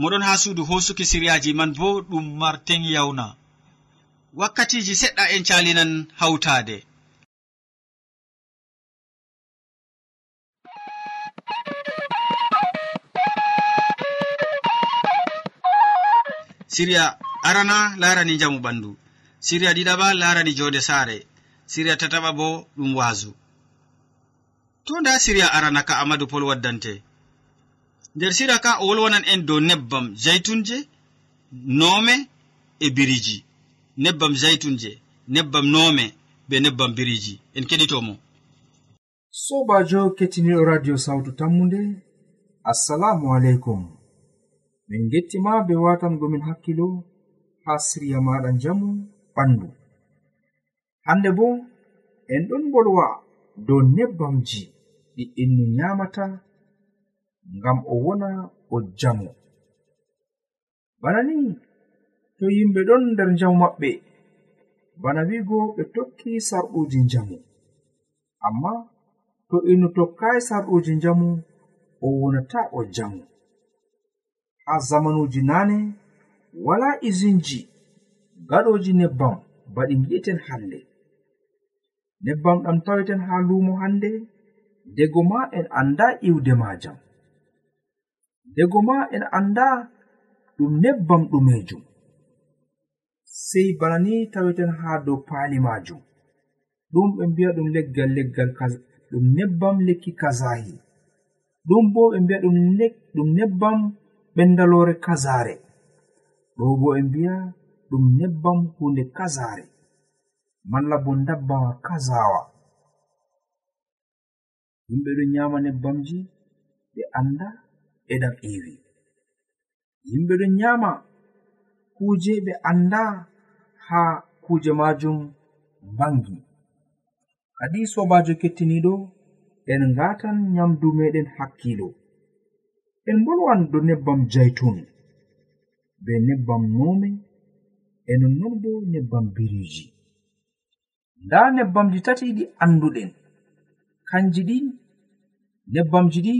moɗon ha suudu hosuki siryaji man bo ɗum marten yawna. Wakkatiji seɗɗa en calinan hawtade siriya arana larani jamu ɓandu. Siriya ɗiɗaɓa larani jonde saare. Siriya tataɓa bo ɗum waasu to nda siriya arana ka amadou pol waddante. nder sira ka o wolwanan en dow nebbam jaytunje noome e biriji. Nebbam jaytunje nebbam noome be nebbam biriji. En keɗitomo. Sobajo kettiniɗo radio sawtu tammude assalamu aleykum. Min gettima be watangomin hakkilo ha siriya maɗa jamu ɓandu. Hande bo en ɗon bolwa dow nebbamji ɗi innu nyamata ngam o wona o jamo bana ni to yimɓe ɗon nder njamu maɓɓe bana wi'go ɓe tokki sarɗuji njamu amma to inu tokkaayi sarɗuji njamu o wonata o jamu. Ha zamanuji nane wala izinji gaɗoji nebbam baɗi gi'eten hande nebbam ɗam taweten ha lumo hande dego ma en anda iwde majam dego ma en anda ɗum nebbam ɗumejum sei bana ni taweten ha dow paali majum ɗum ɓe mbiya ɗum leggal leggal ɗum nebbam lekki kazahi ɗum bo ɓe mbiya ɗum nebbam ɓendalore kazare ɗo bo ɓe mbiya ɗum nebbam hunde kazare malla bo dabbawa kazawa yimɓe ɗon nyama nebbamji ɓe anda e ɗam eewi yimɓe ɗon nyama kuje ɓe anda ha kuje majum bangi. Kadi sobajo kettiniɗo en ngatan nyamdu meɗen hakkilo. En bolwan do nebbam jaitun be nebbam nome e nonnon bo nebbam biriji. Nda nebbamji tati ɗi anduɗen. Kanji ɗi nebbamji ɗi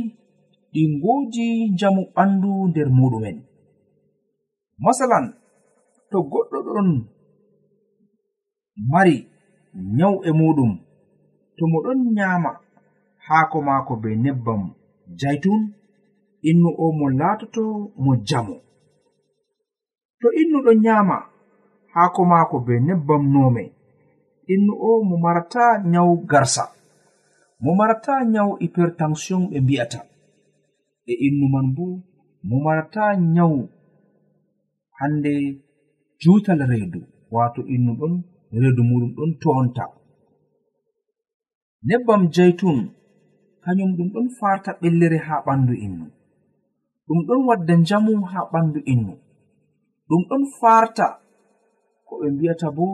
ɗi ngoji njamu ɓandu nder muɗumen. Masalan to goɗɗo ɗon mari nyau e muɗum to mo ɗon nyama haako maako be nebbam jaitun innu o mo laatoto mo jamo to innu ɗon nyama haako maako be nebbam nome innu o mo marata nyau garsa. Mo marata nyau hypertension ɓe mbi'ata. e innu man bo mo marata nyawu. Hande jutal reedu wato innu ɗon reedu muɗum ɗon toonta. Nebbam jeytun kañum ɗum ɗon farta ɓellere ha ɓandu innu. Ɗum ɗon wadda njamu ha ɓandu innu. Ɗum ɗon farta ko ɓe mbi'ata bo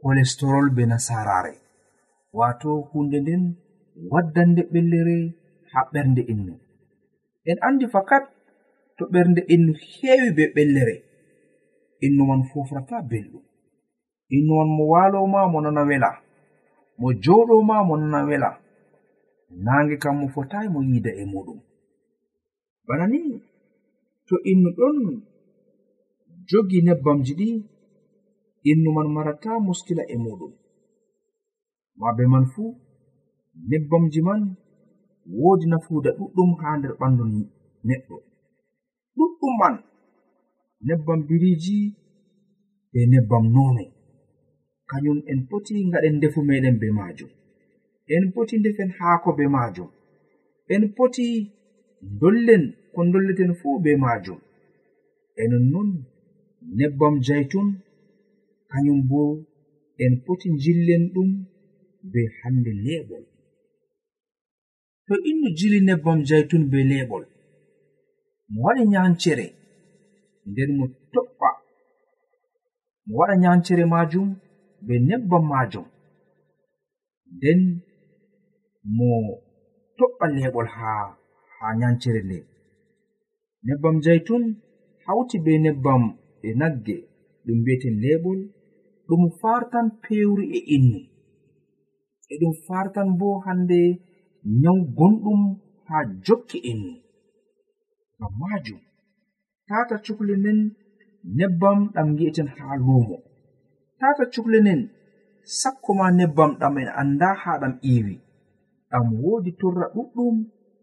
kolesterol be nasarare wato hunde nden waddande ɓellere ha ɓernde innu. en andi fakat to ɓernde innu heewi be ɓellere. Innu man fofrata belɗum. Innu man mo waloma mo nana wela. Mo joɗoma mo nana wela. Nange kam mo fotayi mo yida e muɗum. Bana ni to innu ɗon jogi nebbamji ɗi innu man marata muskila e muɗum. Mabe man fuu nebbamji man woodi nafuuda ɗuɗɗum haa nder ɓandu neɗɗo. Ɗuɗɗum man nebbam biriji be nebbam nono kañum en poti ngaɗen ndefu meɗen be maajum. En poti ndefen haako be maajum. En poti dollen ko dolleten fuu be maajum. Enon non nebbam jaytun kañum bo en poti jillen ɗum be hande leɓol hindu jili nebbam jaytun be leɓol mo waɗa nyancere nden mo toɓɓa. Mo waɗa nyancere majum be nebbam majum. Nden mo toɓɓa leɓol ha ha nyancere nde. Nebbam jaytun hawti be nebbam e nagge ɗum mbiyeten leɓol ɗum fartan pewri e innu. E ɗum fartan bo hande nyaw gonɗum ha jokki en. Ngam majum tata cukle nden nebbam ɗam gi'eten ha lumo tata cukle nden sakko ma nebbam ɗam en anda ha ɗam iiwi. Ɗam woodi torra ɗuɗɗum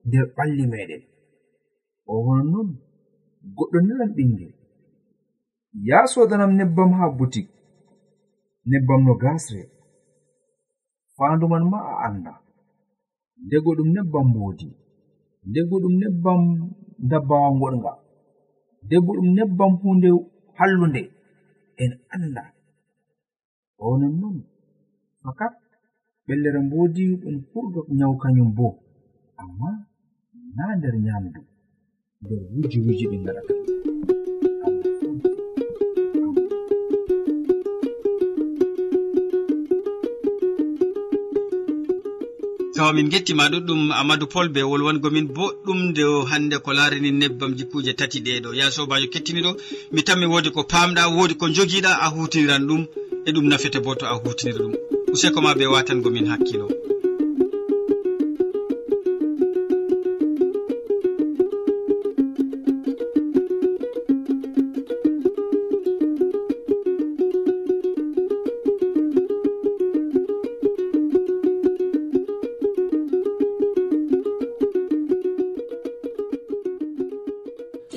nder ɓalli meɗen o wonon non goɗɗo nelan ɓingel ya sodanam nebbam ha butik. Nebbam no gasre fanduman ma a anda ndego ɗum nebbam mboodi ndego ɗum nebbam dabbawa goɗga ndego ɗum nebbam hunde hallunde. En anda onon non fakat ɓellere mboodi ɗum ɓurɗo nyaw kañum bo. Amma na nder nyamdu. Nder wuji wuji ɗi gaɗata tawa min gettima ɗuɗɗum amadou pol be wolwangomin boɗɗum de hande ko larini nebbam jikkuje tati ɗeɗo ya sobajo kettiniɗo mi tanmi wodi ko pamɗa wodi ko joguiɗa a hutiniran ɗum e ɗum nafete bo to a hutinira ɗum. Useko ma be watangomin hakkilo.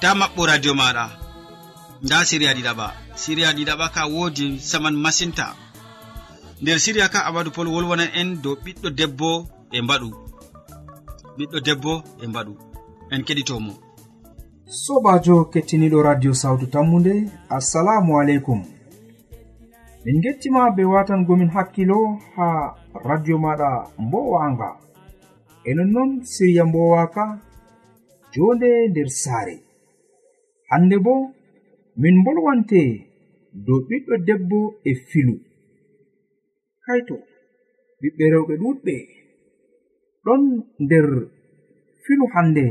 ta maɓɓo radio maɗa. Nda siriya ɗiɗaɓa siriya ɗiɗaɓa ka wodi saman masinta. Nder siriya ka amadou pol wolwonan en dow ɓiɗɗo debbo e mbaɗu. Ɓiɗɗo debbo e mbaɗu. En keɗitomo. Sobajo kettiniɗo radio sawtu tammude assalamu aleykum. Min gettima be watangomin hakkilo ha radio maɗa mbowanga. E nonnon siriya mbowaka jonde nder saare. hande bo min bolwante dow ɓiɗɗo debbo e filu. Kaito ɓiɓɓe rewɓe ɗuɗɓe ɗon nder filu hande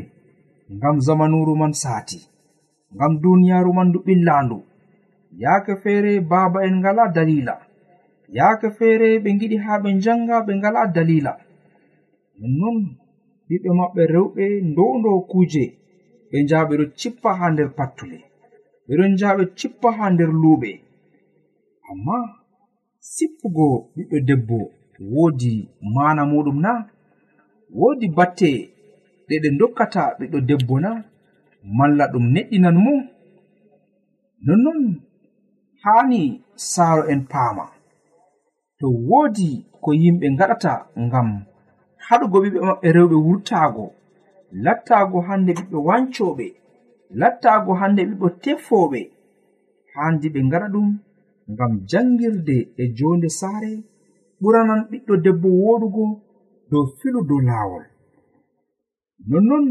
ngam zamanuru man saati ngam duniyaru man ndu ɓillandu yaake feere baaba en ngala dalila yaake feere ɓe giɗi haa ɓe njanga ɓe ngala dalila nonnon ɓiɓɓe maɓɓe rewɓe ndondo kuuje. ɓe njaha ɓeɗo cippa ha nder pattule. Ɓeɗon njaha ɓe cippa ha nder luuɓe amma sippugo ɓiɓɓe debbo woodi mana muɗum na woodi batte ɗe ɗe dokkata ɓiɗɗo debbo na malla ɗum neɗɗinan mo. Nonnon haani saaro en paama. To woodi ko yimɓe ngaɗata ngam haɗugo ɓiɓɓe maɓɓe rewɓe wurtaago. lattaago hande ɓiɓɓe wancoɓe lattaago hande ɓiɓɓe tefooɓe haandi ɓe ngaɗa ɗum ngam janngirde e joonde saare ɓuranan ɓiɗɗo debbo wooɗugo dow filu dow laawol. Nonnon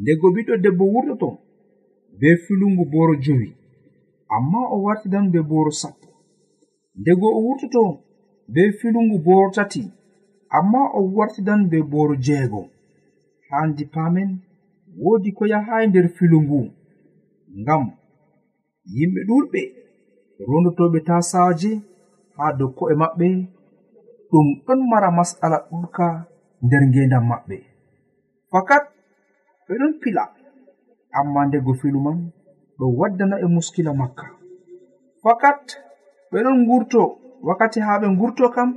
ndego ɓiɗɗo debbo wurtoto be filungu booro jowi amma o wartidan be booro sappo. Ndego o wurtoto be filungu booro tati amma o wartidan be booro jeego. handi paamen woodi ko yahaay nder filu ngu ngam yimɓe ɗuɗɓe rondotoɓe tasaje haa dow ko'e maɓɓe ɗum ɗon mara mas'ala ɗuɗka nder ngendam maɓɓe. Fakat ɓe ɗon pila amma ndego filu man ɗo waddana e muskila makka. Fakat ɓe ɗon ngurto wakkati haa ɓe ngurto kam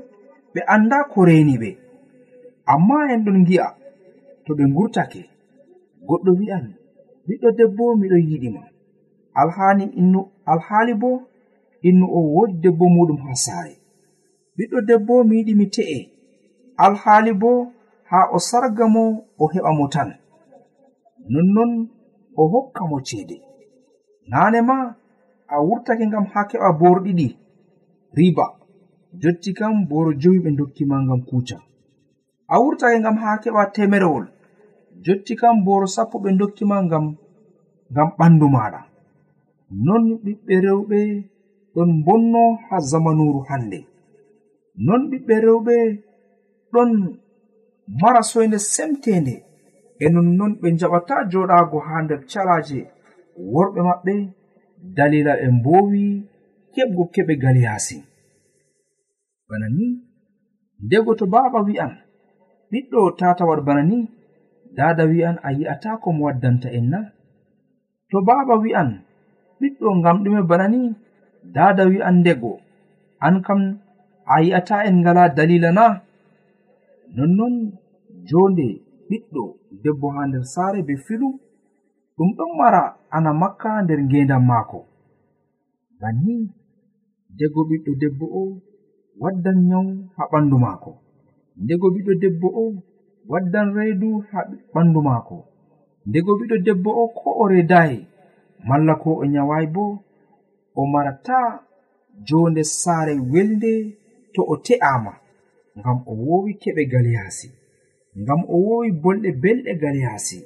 ɓe annda ko reeni ɓe. Amma en ɗon ngi'a to ɓe ngurtake goɗɗo wi'an ɓiɗɗo debbo miɗon yiɗima alhani innu alhaali bo innu o wodi debbo muɗum ha saare. Ɓiɗɗo debbo mi yiɗi mi te'e. Alhaali bo ha o sarga mo o heɓa mo tan. Nonnon o hokka mo ceede. Naane ma a wurtake ngam ha keɓa boro ɗiɗi. Riba jotti kam boro jowi ɓe dokkima ngam kuca a wurtake ngam ha keɓa temerewol. jotti kam boro sappo ɓe dokkima ngam ngam ɓandu maɗa non ɓiɓɓe rewɓe ɗon bonno ha zamanuru hande non ɓiɓɓe rewɓe ɗon mara soyde semtende e nonnon ɓe jaɓata joɗago ha nder calaje worɓe maɓɓe dalila ɓe mbowi keɓgo keɓe galiyasi bana ni ndego to baaba wi'an ɓiɗɗo tatawar bana ni dada wi'an a yi'ata ko mo waddanta en na to baaba wi'an ɓiɗɗo ngam ɗume bana ni dada wi'an ndego. An kam a yi'ata en ngala dalila na? Nonnon jonde ɓiɗɗo debbo ha nder saare be filu ɗum ɗon mara ana makka nder ngendan maako. Banni ndego ɓiɗɗo debbo o waddan nyawu ha ɓandu maako. Ndego ɓiɗɗo debbo o waddan reedu ha ɓandu maako. Ndego ɓiɗɗo debbo o ko o redayi malla ko o nyawayi bo o marata jonde saare welde to o te'ama ngam o wowi keɓe gal yaasi ngam o wowi bolɗe belɗe gal yaasi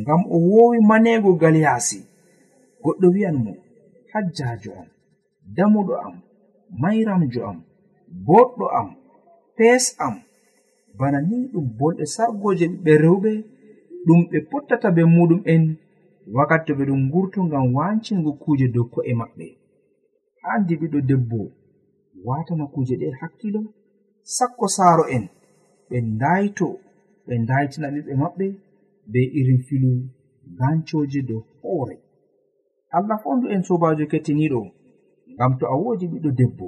ngam o wowi manego gal yaasi goɗɗo wi'an mo hajjajo am damuɗo am mayramjo am boɗɗo am pes am bana ni ɗum bolɗe sargoje ɓiɓɓe rewɓe ɗum ɓe pottata be muɗum en wakkati to ɓe ɗum ngurto ngam wancingo kuje dow ko'e maɓɓe. Handi ɓiɗɗo debbo watana kuje ɗe hakkilo sakko saaro en ɓe ndayto ɓe ndaytina ɓiɓɓe maɓɓe be irin filu gancoje dow hoore. Allah fondu en sobajo kettiniɗo ngam to a wodi ɓiɗɗo debbo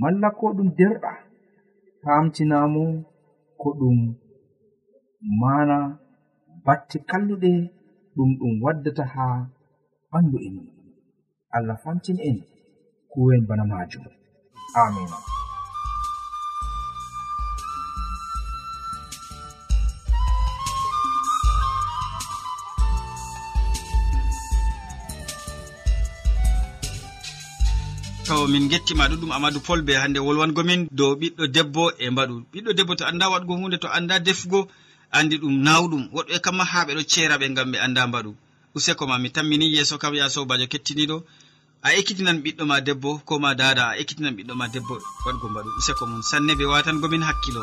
malla ko ɗum derɗa tamtinamo ko ɗum mana batte kalluɗe ɗum ɗum waddata ha ɓandu en. Allah famtin en kuwen bana majum. Amina to min gettima ɗuɗum amadou pol be hande wolwangomin dow ɓiɗɗo debbo e mbaɗu. Ɓiɗɗo debbo to anda waɗgo hunde to anda defugo andi ɗum nawɗum. Woɗɓe kamma ha ɓeɗo ceera ɓe ngam ɓe anda mbaɗu. Useko ma mi tammini yeeso kam ya sobajo kettiniɗo. A ekkitinan ɓiɗɗo ma debbo ko ma dada a ekkitinan ɓiɗɗo ma debbo waɗgo mbaɗu. Useko mum sanne ɓe watangomin hakkilo.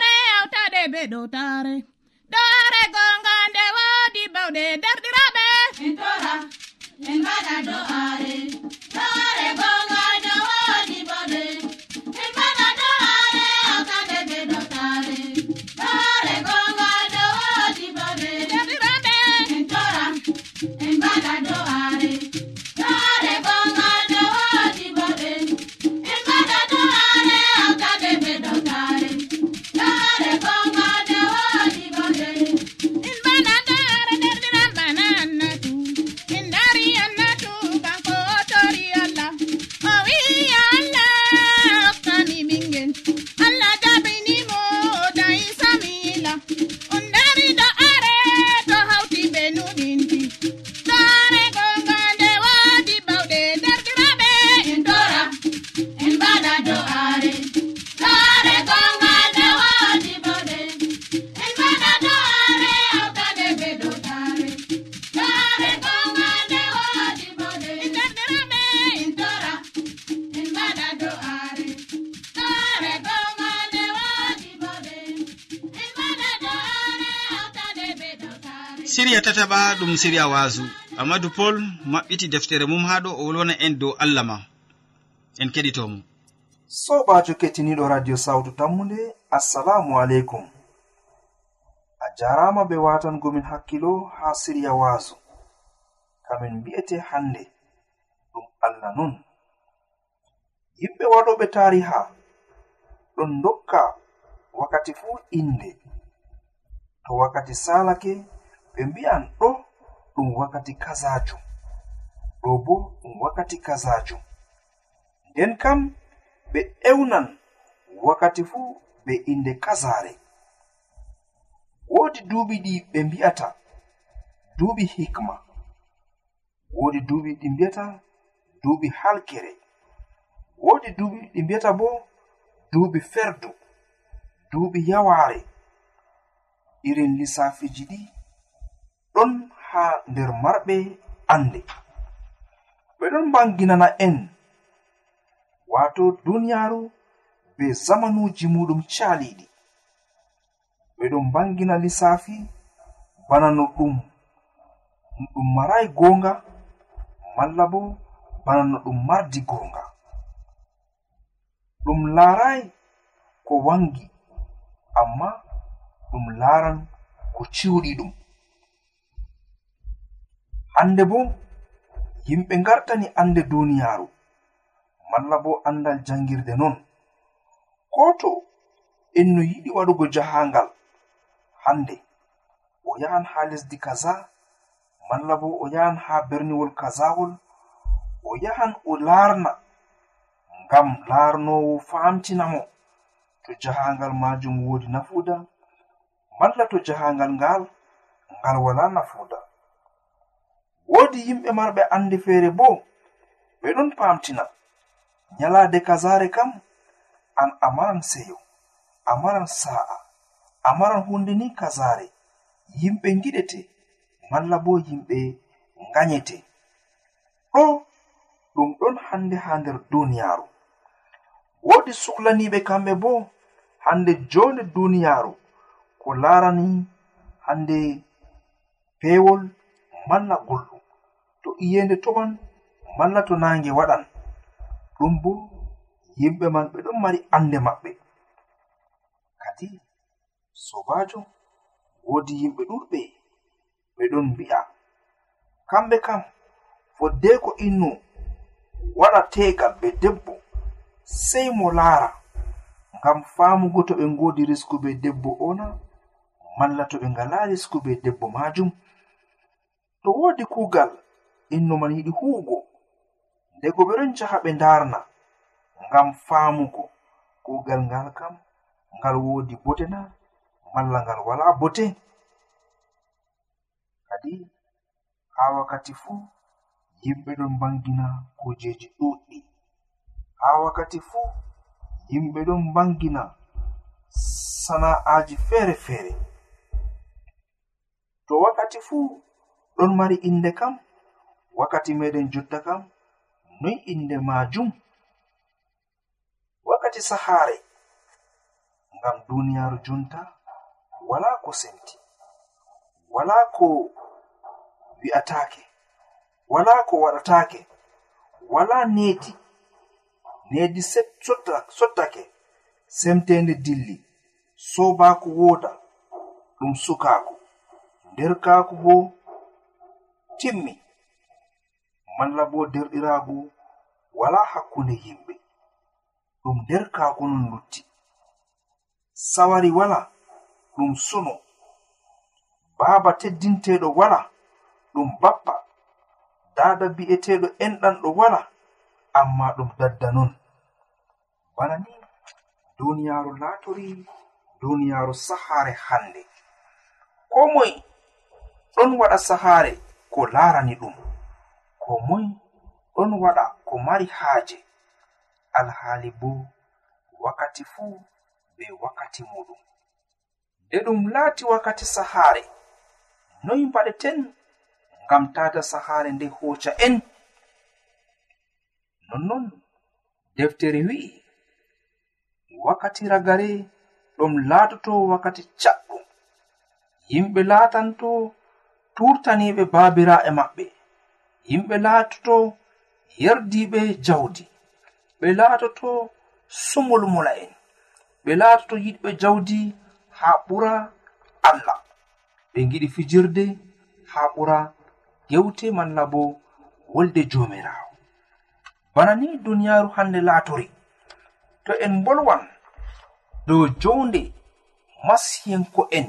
e be ɗowtare heɓa ɗum siriya wasu. Amadou pol maɓɓiti deftere mum ha ɗo o wolwana en dow allah ma. En keɗitomo. Sobajo kettiniɗo radio sawtu tammude assalamu aleykum. A jarama be watangomin hakkilo ha siriya wasu. Kamin mbi'ete hande ɗum allah non yimɓe waɗoɓe tariha ɗon dokka wakkati fuu inde. To wakkati salake ɓe mbi'an ɗo ɗum wakkati kazajum ɗo bo ɗum wakkati kazajum nden kam ɓe ewnan wakkati fuu be inde kazare woodi duuɓi ɗi ɓe mbi'ata duuɓi hikma. Woodi duuɓi ɗi mbi'ata duuɓi halkere. Woodi duuɓi ɗi mbi'ata bo duuɓi ferdu duuɓi yaware irin lissafiji ɗi ɗon ha nder marɓe ande ɓe ɗon banginana en. Wato duniyaru be zamanuji muɗum caliɗi ɓe ɗon bangina lissafi bana no ɗum ɗum marayi gonga malla bo bana no ɗum mardi gonga ɗum laarayi ko wangi amma ɗum laaran ko ciwɗi ɗum. hande bo yimɓe gartani ande duniyaru malla bo andal jangirde non. Ko to en no yiɗi waɗugo jahangal hande o yahan ha lesdi kaza malla bo o yahan ha berniwol kazawol o yahan o larna ngam larnowo famtinamo to jahangal majum wodi nafuda malla to jahangal ngal ngal wala nafuda woodi yimɓe marɓe annde feere bo ɓe ɗon pamtina nyalaade kazare kam an a maran seyo a maran sa'a a maran hunde ni kazare yimɓe giɗete malla bo yimɓe ganyete ɗo ɗum ɗon hande ha nder duniyaaru woodi suklaniɓe kamɓe bo hande jonde duniyaaru ko larani hande pewol malla gulɗum iyende to'on malla to nange waɗan. Ɗum bo yimɓe man ɓe ɗon mari ande maɓɓe. Kadi sobajo woodi yimɓe ɗuɗɓe ɓe ɗon mbi'a. Kamɓe kam foddeko innu waɗa tegal be debbo sei mo laara. Ngam famugo to ɓe ngodi risku be debbo ona malla to ɓe ngala risku be debbo majum to woodi kuugal innu man yiɗi huugo ndego ɓe ɗon jaha ɓe ndarna ngam faamugo. Kuugal ngal kam ngal woodi bote na malla ngal wala bote. Kadi haa wakkati fuu yimɓe ɗon bangina kujeji ɗuɗɗi haa wakkati fuu yimɓe ɗon bangina sana'aji feere feere to wakkati fuu ɗon mari inde kam wakkati meɗen jotta kam noy inde majum wakkati sahare ngam duniyaru jonta wala ko semti wala ko wi'atake wala ko waɗatake wala needi needi sottake semtende dilli sobaako woda ɗum sukaaku nderkaaku bo timmi. malla bo derɗiraagu wala hakkunde yimɓe. Ɗum derkaaku non lutti. Sawari wala ɗum suno baaba teddinteɗo wala ɗum bappa dada bi'eteɗo enɗanɗo wala amma ɗum dadda non. Bana ni duniyaaru laatori duniyaaru sahaare hannde. Ko moy ɗon waɗa sahaare ko laarani ɗum. ko moy ɗon waɗa ko mari haaje. Alhaali bo wakkati fuu be wakkati muɗum. Nde ɗum laati wakkati sahaare noy mbaɗeten ngam tata sahaare nde hoca en. Nonnon deftere wi'i wakkati ragare ɗum laatoto wakkati caɗɗum. Yimɓe laatanto turtaniɓe baabira'e maɓɓe. yimɓe laatoto yerdiɓe jawdi. Ɓe laatoto sumulmula en ɓe laatoto yiɗɓe jawdi haa ɓura allah. Ɓe giɗi fijirde haa ɓura yewte malla bo wolde joomiraawo. Bana ni duniyaaru hannde laatori. To en mbolwan dow jownde masiyenko en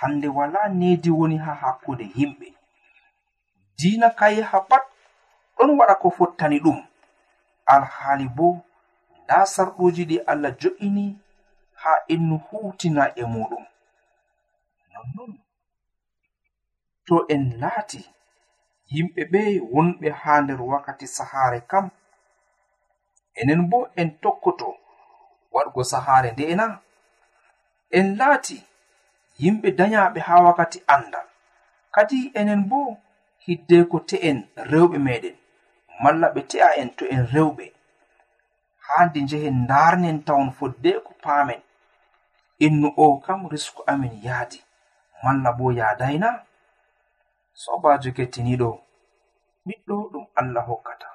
hannde wala needi woni haa hakkunde yimɓe diina kayeha pat. Ɗon waɗa ko fottani ɗum. Alhaali bo nda sarɗuji ɗi allah jo'ini ha innu hutina e muɗum nonnon to en laati yimɓe ɓe wonɓe ha nder wakkati sahaare kam. Enen bo en tokkoto waɗgo sahaare nde'ena en laati yimɓe dayaɓe ha wakkati andal kadi enen bo hiddeko te'en rewɓe meɗen malla ɓe te'a en to en rewɓe. Haandi njehen ndarnen tawon foddeko paamen. Innu o kam risku amin yaadi malla bo yaadayna? Sobajo kettiniɗo ɓiɗɗo ɗum allah hokkata.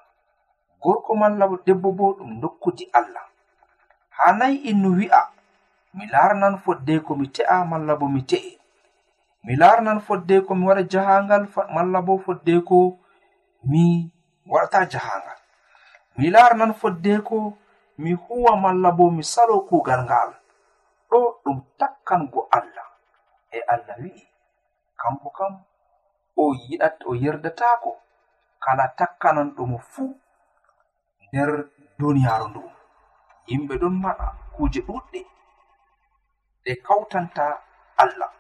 Gorko malla debbo bo ɗum dokkudi allah. Ha nayi innu wi'a mi larnan fodde ko mi te'a malla bo mi te'e. mi larnan foddeko mi waɗa jahangal malla bo foddeko mi waɗata jahangal. Mi larnan foddeko mi huwa malla bo mi salo kugal ngal. Ɗo ɗum takkango allah. E allah wi'i kanko kam o yiɗat o yerdatako kala takkananɗomo fuu nder duniyaru ndu. Yimɓe ɗon maɗa kuje ɗuɗɗe ɗe kawtanta allah.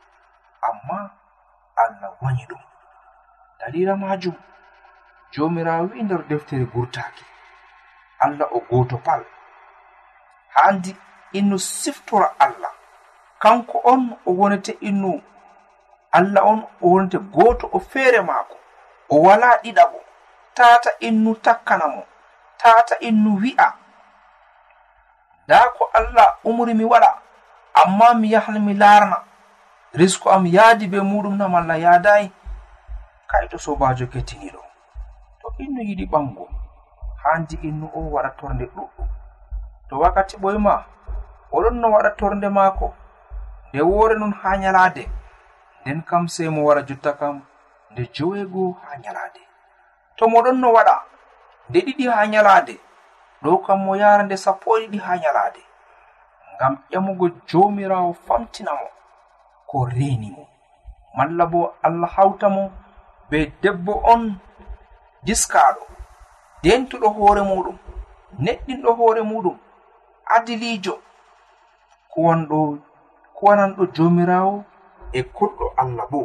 amma allah wañi ɗum. Dalila majum jomirawo wi nder deftere gurtaki allah o goto pal. Handi innu siftora allah. Kanko on o wonete innu allah on o wonete goto o feere maako. O wala ɗiɗaɓo tata innu takkana mo. Tata innu wi'a. Nda ko allah umri mi waɗa amma mi yahan mi larna risku am yaadi be muɗum nam allah yaadayi kai to sobajo kettiniɗo to innu yiɗi ɓango. Handi innu o waɗa torde ɗuɗɗum. To wakkati ɓoyma oɗon no waɗa torde maako nde woore non ha nyalade nden kam sei mo wara jotta kam nde jowego ha nyalade to moɗon no waɗa nde ɗiɗi ha nyalade ɗo kam mo yara nde sappo e ɗiɗi ha nyalade ngam ƴamugo jomirawo famtinamo ko reni mo. Malla bo allah hawta mo be debbo on diskaɗo dentuɗo hoore muɗum neɗɗinɗo hoore muɗum adilijo kuwanɗo kuwananɗo jomirawo e koɗɗo allah bo.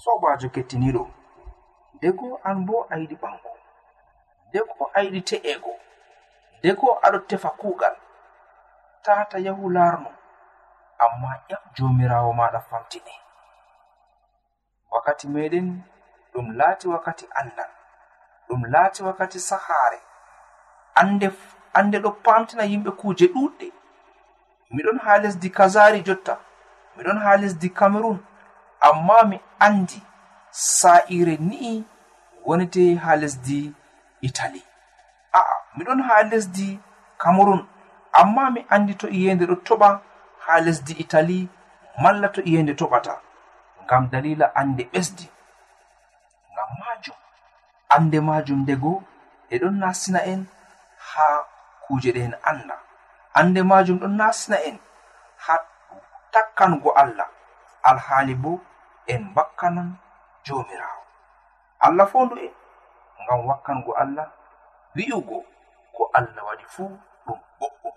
Sobajo kettiniɗo dego an bo a yiɗi ɓango dego a yiɗi te'ego dego aɗo tefa kuugal tata yahu larno amma ƴam jomirawo maɗa famtiɗi wakkati meɗen ɗum laati wakkati andal ɗum laati wakkati sahare ande ande ɗo pamtina yimɓe kuuje ɗuɗɗe. Miɗon ha lesdi kazari jotta miɗon ha lesdi cameron amma mi andi sa'ire ni'i wonete ha lesdi italy. A'a miɗon ha lesdi cameron amma mi andi to iyende ɗo toɓa ha lesdi italy malla to iyende toɓata ngam dalila ande ɓesdi. Ngam majum ande majum ndego e ɗon nasina en ha kuje ɗe en anda ande majum ɗon nasina en ha takkango allah. Alhaali bo en bakkanan jomirawo. Allah fondu en ngam wakkango allah wi'ugo ko allah waɗi fuu ɗum boɗɗum.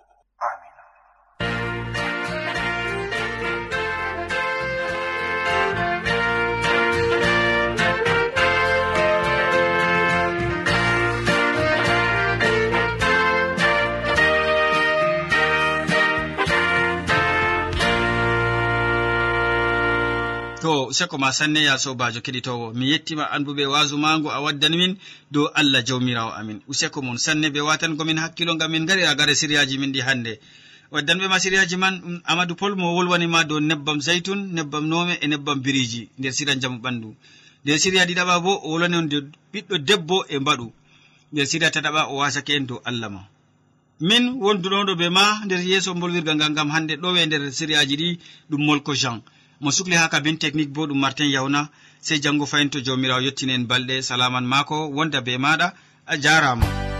to seko ma sanne ya sobajo keɗitowo. Mi yettima andu be wasu mango a waddan min dow allah jawmirawo amin. Useko mon sanne ɓe watangomin hakkilo gam min gari ragare siryaji min ɗi hannde waddanɓe ma masiriyaji man ɗum amadou pol mo wolwanima dow nebbam zaytun nebbam nome e nebbam biriji nder sira jamu ɓandu. Nder siriya ɗiɗaɓa bo o wolwani on dow ɓiɗɗo debbo e mbaɗu. Nder siriya taɗaɓa o wasake en dow allah ma. Min wonduɗoɗo be ma nder yeeso bolwirgal ngal ngam hande ɗowe nder siriyaji ɗi ɗum molko jean. mo sukli ha kabin technique bo ɗum martin yawna sey janngo fayin to jawmirawo yettini en balɗe salaman mako wonda be maɗa a jarama.